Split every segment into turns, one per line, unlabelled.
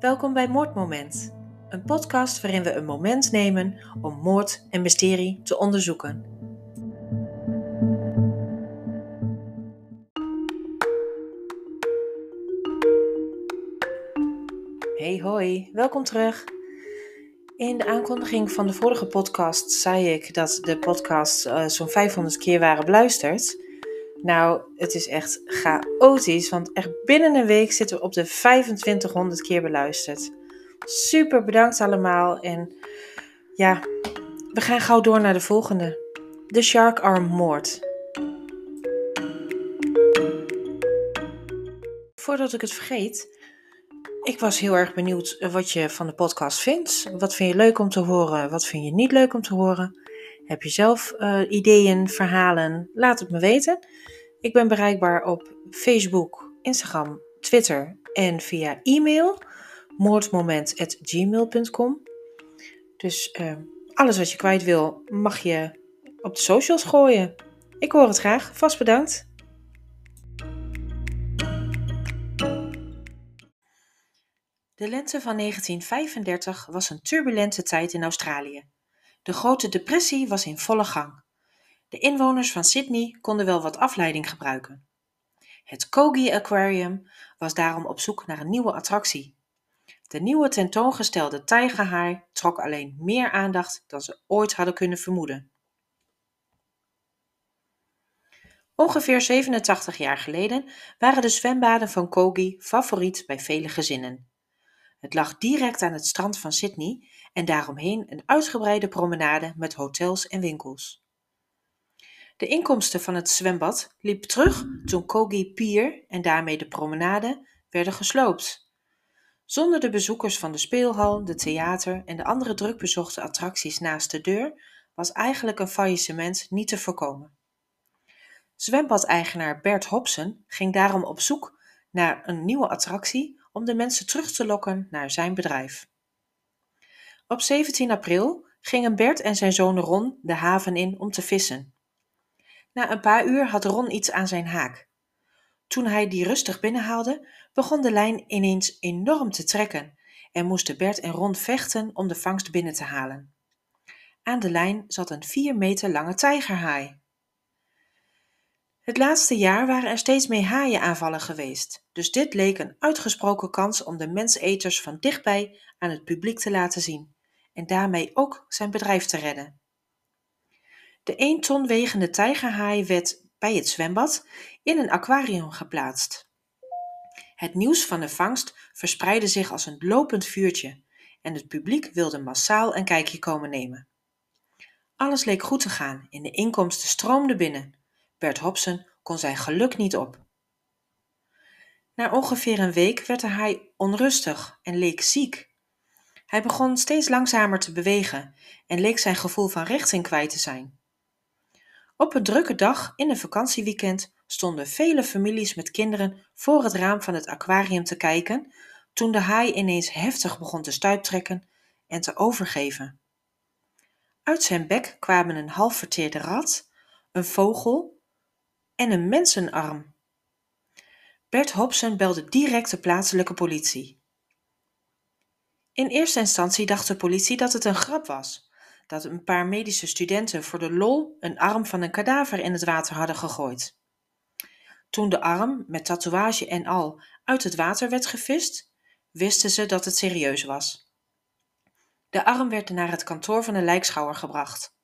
Welkom bij Moordmoment, een podcast waarin we een moment nemen om moord en mysterie te onderzoeken. Hey hoi, welkom terug. In de aankondiging van de vorige podcast zei ik dat de podcasts uh, zo'n 500 keer waren beluisterd. Nou, het is echt chaotisch, want echt binnen een week zitten we op de 2500 keer beluisterd. Super bedankt allemaal en ja, we gaan gauw door naar de volgende. De Shark Arm Moord. Voordat ik het vergeet, ik was heel erg benieuwd wat je van de podcast vindt. Wat vind je leuk om te horen? Wat vind je niet leuk om te horen? Heb je zelf uh, ideeën, verhalen? Laat het me weten. Ik ben bereikbaar op Facebook, Instagram, Twitter en via e-mail moordmoment.gmail.com. Dus uh, alles wat je kwijt wil, mag je op de socials gooien. Ik hoor het graag. Vast bedankt. De lente van 1935 was een turbulente tijd in Australië. De Grote Depressie was in volle gang. De inwoners van Sydney konden wel wat afleiding gebruiken. Het Kogi Aquarium was daarom op zoek naar een nieuwe attractie. De nieuwe tentoongestelde tijgerhaai trok alleen meer aandacht dan ze ooit hadden kunnen vermoeden. Ongeveer 87 jaar geleden waren de zwembaden van Kogi favoriet bij vele gezinnen. Het lag direct aan het strand van Sydney en daaromheen een uitgebreide promenade met hotels en winkels. De inkomsten van het zwembad liep terug toen Kogi Pier en daarmee de promenade werden gesloopt. Zonder de bezoekers van de speelhal, de theater en de andere drukbezochte attracties naast de deur was eigenlijk een faillissement niet te voorkomen. Zwembadeigenaar Bert Hobson ging daarom op zoek naar een nieuwe attractie om de mensen terug te lokken naar zijn bedrijf. Op 17 april gingen Bert en zijn zoon Ron de haven in om te vissen. Na een paar uur had Ron iets aan zijn haak. Toen hij die rustig binnenhaalde, begon de lijn ineens enorm te trekken en moesten Bert en Ron vechten om de vangst binnen te halen. Aan de lijn zat een vier meter lange tijgerhaai. Het laatste jaar waren er steeds meer haaienaanvallen geweest, dus dit leek een uitgesproken kans om de menseters van dichtbij aan het publiek te laten zien en daarmee ook zijn bedrijf te redden. De 1 ton wegende tijgerhaai werd bij het zwembad in een aquarium geplaatst. Het nieuws van de vangst verspreidde zich als een lopend vuurtje en het publiek wilde massaal een kijkje komen nemen. Alles leek goed te gaan en de inkomsten stroomden binnen. Bert Hobson kon zijn geluk niet op. Na ongeveer een week werd de haai onrustig en leek ziek. Hij begon steeds langzamer te bewegen en leek zijn gevoel van richting kwijt te zijn. Op een drukke dag in een vakantieweekend stonden vele families met kinderen voor het raam van het aquarium te kijken toen de haai ineens heftig begon te stuiptrekken en te overgeven. Uit zijn bek kwamen een half verteerde rat, een vogel en een mensenarm. Bert Hobson belde direct de plaatselijke politie. In eerste instantie dacht de politie dat het een grap was, dat een paar medische studenten voor de lol een arm van een kadaver in het water hadden gegooid. Toen de arm, met tatoeage en al, uit het water werd gevist, wisten ze dat het serieus was. De arm werd naar het kantoor van de lijkschouwer gebracht.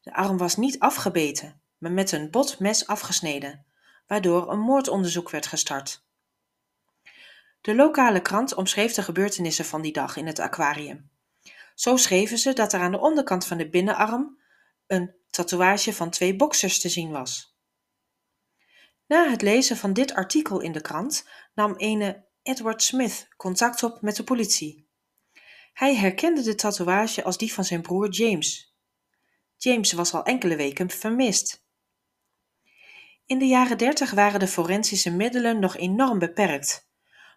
De arm was niet afgebeten, maar met een bot mes afgesneden, waardoor een moordonderzoek werd gestart. De lokale krant omschreef de gebeurtenissen van die dag in het aquarium. Zo schreven ze dat er aan de onderkant van de binnenarm een tatoeage van twee boksers te zien was. Na het lezen van dit artikel in de krant nam ene Edward Smith contact op met de politie. Hij herkende de tatoeage als die van zijn broer James. James was al enkele weken vermist. In de jaren dertig waren de forensische middelen nog enorm beperkt,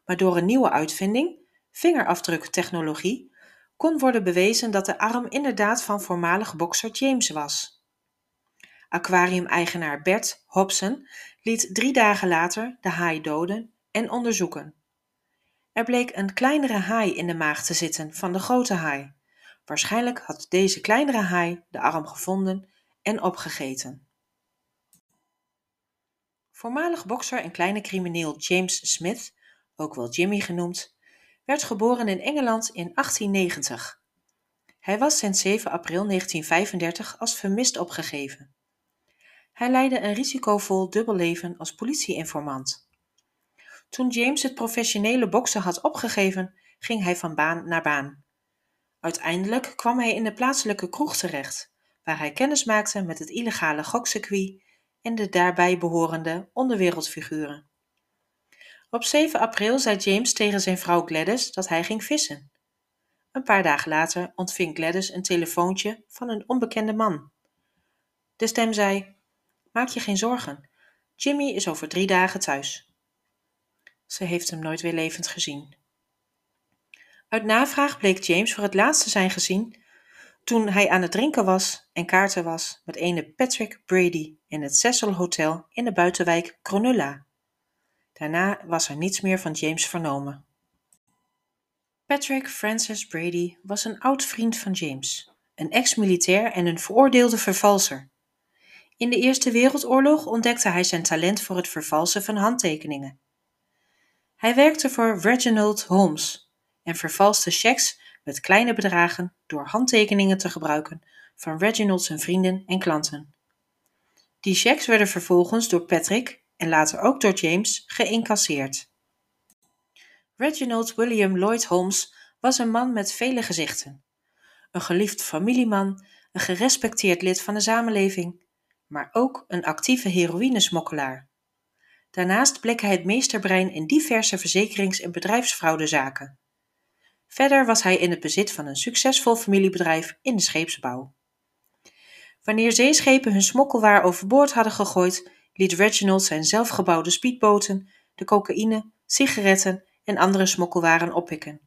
maar door een nieuwe uitvinding, vingerafdruktechnologie, kon worden bewezen dat de arm inderdaad van voormalig bokser James was. Aquarium-eigenaar Bert Hobson liet drie dagen later de haai doden en onderzoeken. Er bleek een kleinere haai in de maag te zitten van de grote haai. Waarschijnlijk had deze kleinere haai de arm gevonden en opgegeten. Voormalig bokser en kleine crimineel James Smith, ook wel Jimmy genoemd, werd geboren in Engeland in 1890. Hij was sinds 7 april 1935 als vermist opgegeven. Hij leidde een risicovol dubbelleven als politieinformant. Toen James het professionele boksen had opgegeven, ging hij van baan naar baan. Uiteindelijk kwam hij in de plaatselijke kroeg terecht, waar hij kennis maakte met het illegale gokcircuit en de daarbij behorende onderwereldfiguren. Op 7 april zei James tegen zijn vrouw Gladys dat hij ging vissen. Een paar dagen later ontving Gladys een telefoontje van een onbekende man. De stem zei: Maak je geen zorgen, Jimmy is over drie dagen thuis. Ze heeft hem nooit weer levend gezien. Uit navraag bleek James voor het laatst te zijn gezien toen hij aan het drinken was en kaarten was met ene Patrick Brady in het Cecil Hotel in de buitenwijk Cronulla. Daarna was er niets meer van James vernomen. Patrick Francis Brady was een oud vriend van James, een ex-militair en een veroordeelde vervalser. In de Eerste Wereldoorlog ontdekte hij zijn talent voor het vervalsen van handtekeningen. Hij werkte voor Reginald Holmes en vervalste checks met kleine bedragen door handtekeningen te gebruiken van Reginald zijn vrienden en klanten. Die checks werden vervolgens door Patrick en later ook door James geïncasseerd. Reginald William Lloyd Holmes was een man met vele gezichten. Een geliefd familieman, een gerespecteerd lid van de samenleving, maar ook een actieve heroïnesmokkelaar. Daarnaast bleek hij het meesterbrein in diverse verzekerings- en bedrijfsfraudezaken. Verder was hij in het bezit van een succesvol familiebedrijf in de scheepsbouw. Wanneer zeeschepen hun smokkelwaar overboord hadden gegooid, liet Reginald zijn zelfgebouwde speedboten, de cocaïne, sigaretten en andere smokkelwaren oppikken.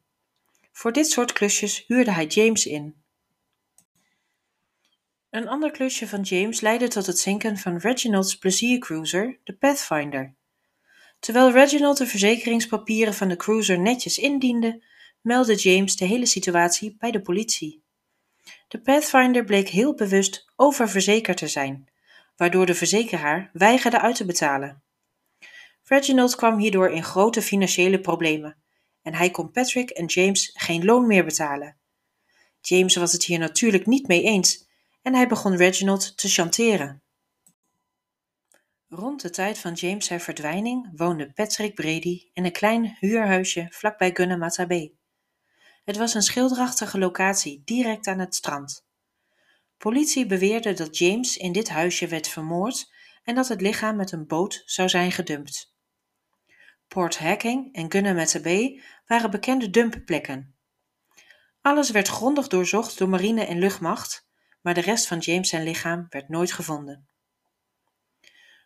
Voor dit soort klusjes huurde hij James in. Een ander klusje van James leidde tot het zinken van Reginald's pleziercruiser, de Pathfinder. Terwijl Reginald de verzekeringspapieren van de cruiser netjes indiende, meldde James de hele situatie bij de politie. De Pathfinder bleek heel bewust oververzekerd te zijn, waardoor de verzekeraar weigerde uit te betalen. Reginald kwam hierdoor in grote financiële problemen en hij kon Patrick en James geen loon meer betalen. James was het hier natuurlijk niet mee eens en hij begon Reginald te chanteren. Rond de tijd van James' verdwijning woonde Patrick Brady in een klein huurhuisje vlakbij Gunnamatta Bay. Het was een schilderachtige locatie direct aan het strand. Politie beweerde dat James in dit huisje werd vermoord en dat het lichaam met een boot zou zijn gedumpt. Port Hacking en Gunnamatta Bay waren bekende dumpplekken. Alles werd grondig doorzocht door marine en luchtmacht, maar de rest van James zijn lichaam werd nooit gevonden.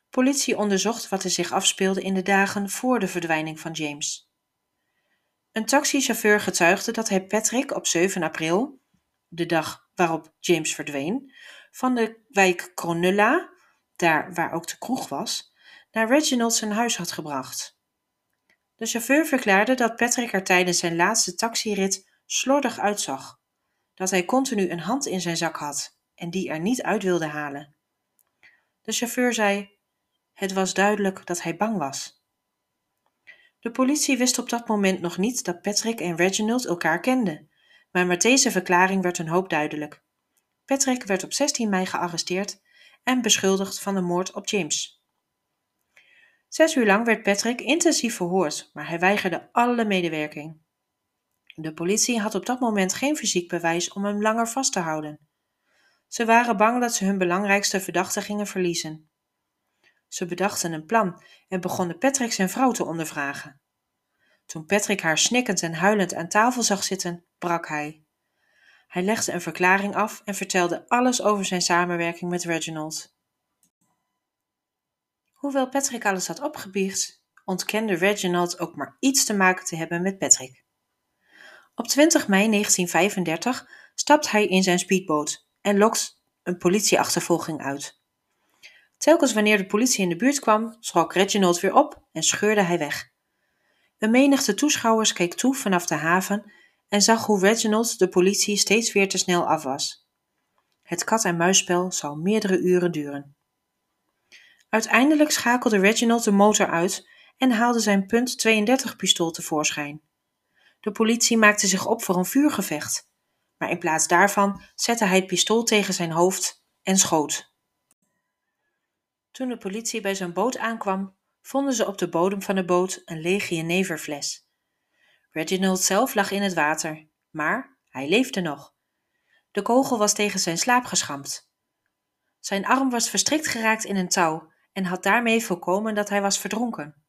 Politie onderzocht wat er zich afspeelde in de dagen voor de verdwijning van James. Een taxichauffeur getuigde dat hij Patrick op 7 april, de dag waarop James verdween, van de wijk Cronulla, daar waar ook de kroeg was, naar Reginald zijn huis had gebracht. De chauffeur verklaarde dat Patrick er tijdens zijn laatste taxirit slordig uitzag, dat hij continu een hand in zijn zak had en die er niet uit wilde halen. De chauffeur zei: Het was duidelijk dat hij bang was. De politie wist op dat moment nog niet dat Patrick en Reginald elkaar kenden, maar met deze verklaring werd hun hoop duidelijk. Patrick werd op 16 mei gearresteerd en beschuldigd van de moord op James. Zes uur lang werd Patrick intensief verhoord, maar hij weigerde alle medewerking. De politie had op dat moment geen fysiek bewijs om hem langer vast te houden. Ze waren bang dat ze hun belangrijkste verdachte gingen verliezen. Ze bedachten een plan en begonnen Patrick zijn vrouw te ondervragen. Toen Patrick haar snikkend en huilend aan tafel zag zitten, brak hij. Hij legde een verklaring af en vertelde alles over zijn samenwerking met Reginald. Hoewel Patrick alles had opgebiecht, ontkende Reginald ook maar iets te maken te hebben met Patrick. Op 20 mei 1935 stapt hij in zijn speedboot en lokt een politieachtervolging uit. Telkens wanneer de politie in de buurt kwam, schrok Reginald weer op en scheurde hij weg. Een menigte toeschouwers keek toe vanaf de haven en zag hoe Reginald de politie steeds weer te snel af was. Het kat-en-muisspel zou meerdere uren duren. Uiteindelijk schakelde Reginald de motor uit en haalde zijn punt 32 pistool tevoorschijn. De politie maakte zich op voor een vuurgevecht, maar in plaats daarvan zette hij het pistool tegen zijn hoofd en schoot. Toen de politie bij zijn boot aankwam, vonden ze op de bodem van de boot een lege jeneverfles. Reginald zelf lag in het water, maar hij leefde nog. De kogel was tegen zijn slaap geschampt. Zijn arm was verstrikt geraakt in een touw en had daarmee voorkomen dat hij was verdronken.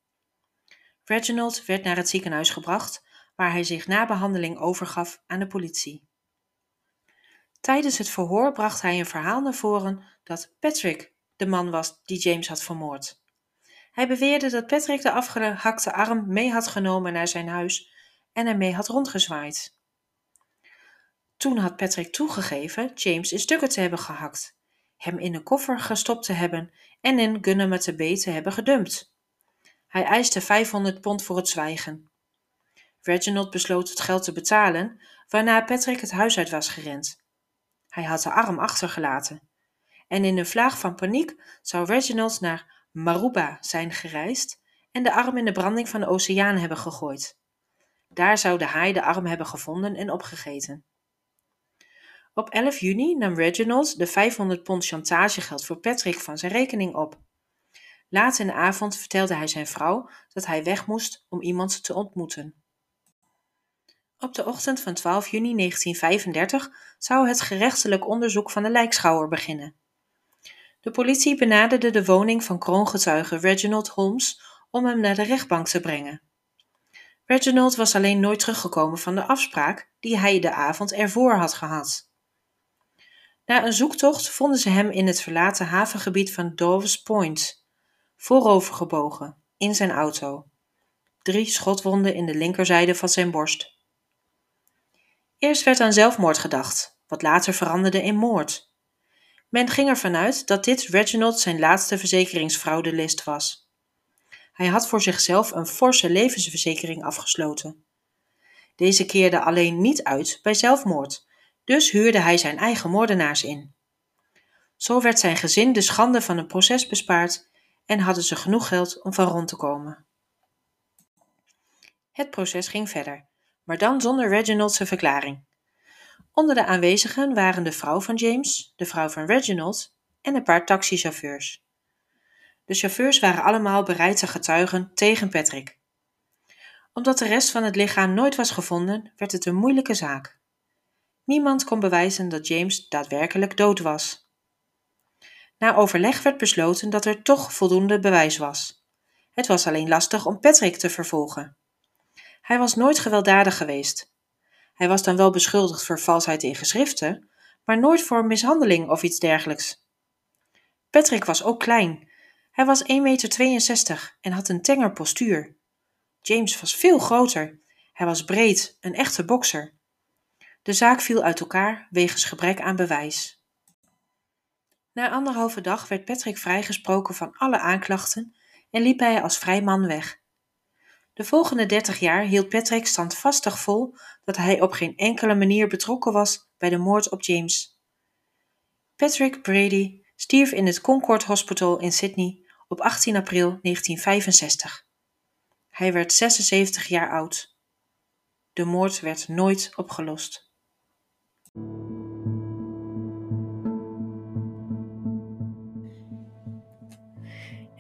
Reginald werd naar het ziekenhuis gebracht, waar hij zich na behandeling overgaf aan de politie. Tijdens het verhoor bracht hij een verhaal naar voren dat Patrick de man was die James had vermoord. Hij beweerde dat Patrick de afgehakte arm mee had genomen naar zijn huis en ermee had rondgezwaaid. Toen had Patrick toegegeven James in stukken te hebben gehakt, hem in een koffer gestopt te hebben en in Gunnamatte Bay te hebben gedumpt. Hij eiste 500 pond voor het zwijgen. Reginald besloot het geld te betalen, waarna Patrick het huis uit was gerend. Hij had de arm achtergelaten. En in een vlaag van paniek zou Reginald naar Maruba zijn gereisd en de arm in de branding van de oceaan hebben gegooid. Daar zou de haai de arm hebben gevonden en opgegeten. Op 11 juni nam Reginald de 500 pond chantagegeld voor Patrick van zijn rekening op. Laat in de avond vertelde hij zijn vrouw dat hij weg moest om iemand te ontmoeten. Op de ochtend van 12 juni 1935 zou het gerechtelijk onderzoek van de lijkschouwer beginnen. De politie benaderde de woning van kroongetuige Reginald Holmes om hem naar de rechtbank te brengen. Reginald was alleen nooit teruggekomen van de afspraak die hij de avond ervoor had gehad. Na een zoektocht vonden ze hem in het verlaten havengebied van Dove's Point, voorovergebogen, in zijn auto. Drie schotwonden in de linkerzijde van zijn borst. Eerst werd aan zelfmoord gedacht, wat later veranderde in moord. Men ging ervan uit dat dit Reginald zijn laatste verzekeringsfraudelist was. Hij had voor zichzelf een forse levensverzekering afgesloten. Deze keerde alleen niet uit bij zelfmoord, dus huurde hij zijn eigen moordenaars in. Zo werd zijn gezin de schande van een proces bespaard en hadden ze genoeg geld om van rond te komen. Het proces ging verder, maar dan zonder Reginald's verklaring. Onder de aanwezigen waren de vrouw van James, de vrouw van Reginald en een paar taxichauffeurs. De chauffeurs waren allemaal bereid te getuigen tegen Patrick. Omdat de rest van het lichaam nooit was gevonden, werd het een moeilijke zaak. Niemand kon bewijzen dat James daadwerkelijk dood was. Na overleg werd besloten dat er toch voldoende bewijs was. Het was alleen lastig om Patrick te vervolgen. Hij was nooit gewelddadig geweest hij was dan wel beschuldigd voor valsheid in geschriften, maar nooit voor mishandeling of iets dergelijks. Patrick was ook klein. Hij was 1,62 meter en had een tenger postuur. James was veel groter. Hij was breed, een echte bokser. De zaak viel uit elkaar wegens gebrek aan bewijs. Na anderhalve dag werd Patrick vrijgesproken van alle aanklachten en liep hij als vrij man weg. De volgende dertig jaar hield Patrick standvastig vol dat hij op geen enkele manier betrokken was bij de moord op James. Patrick Brady stierf in het Concord Hospital in Sydney op 18 april 1965. Hij werd 76 jaar oud. De moord werd nooit opgelost.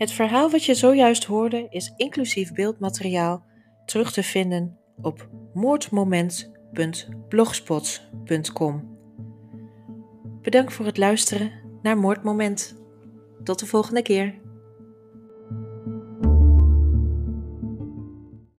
Het verhaal wat je zojuist hoorde is inclusief beeldmateriaal terug te vinden op moordmoment.blogspot.com. Bedankt voor het luisteren naar Moordmoment. Tot de volgende keer.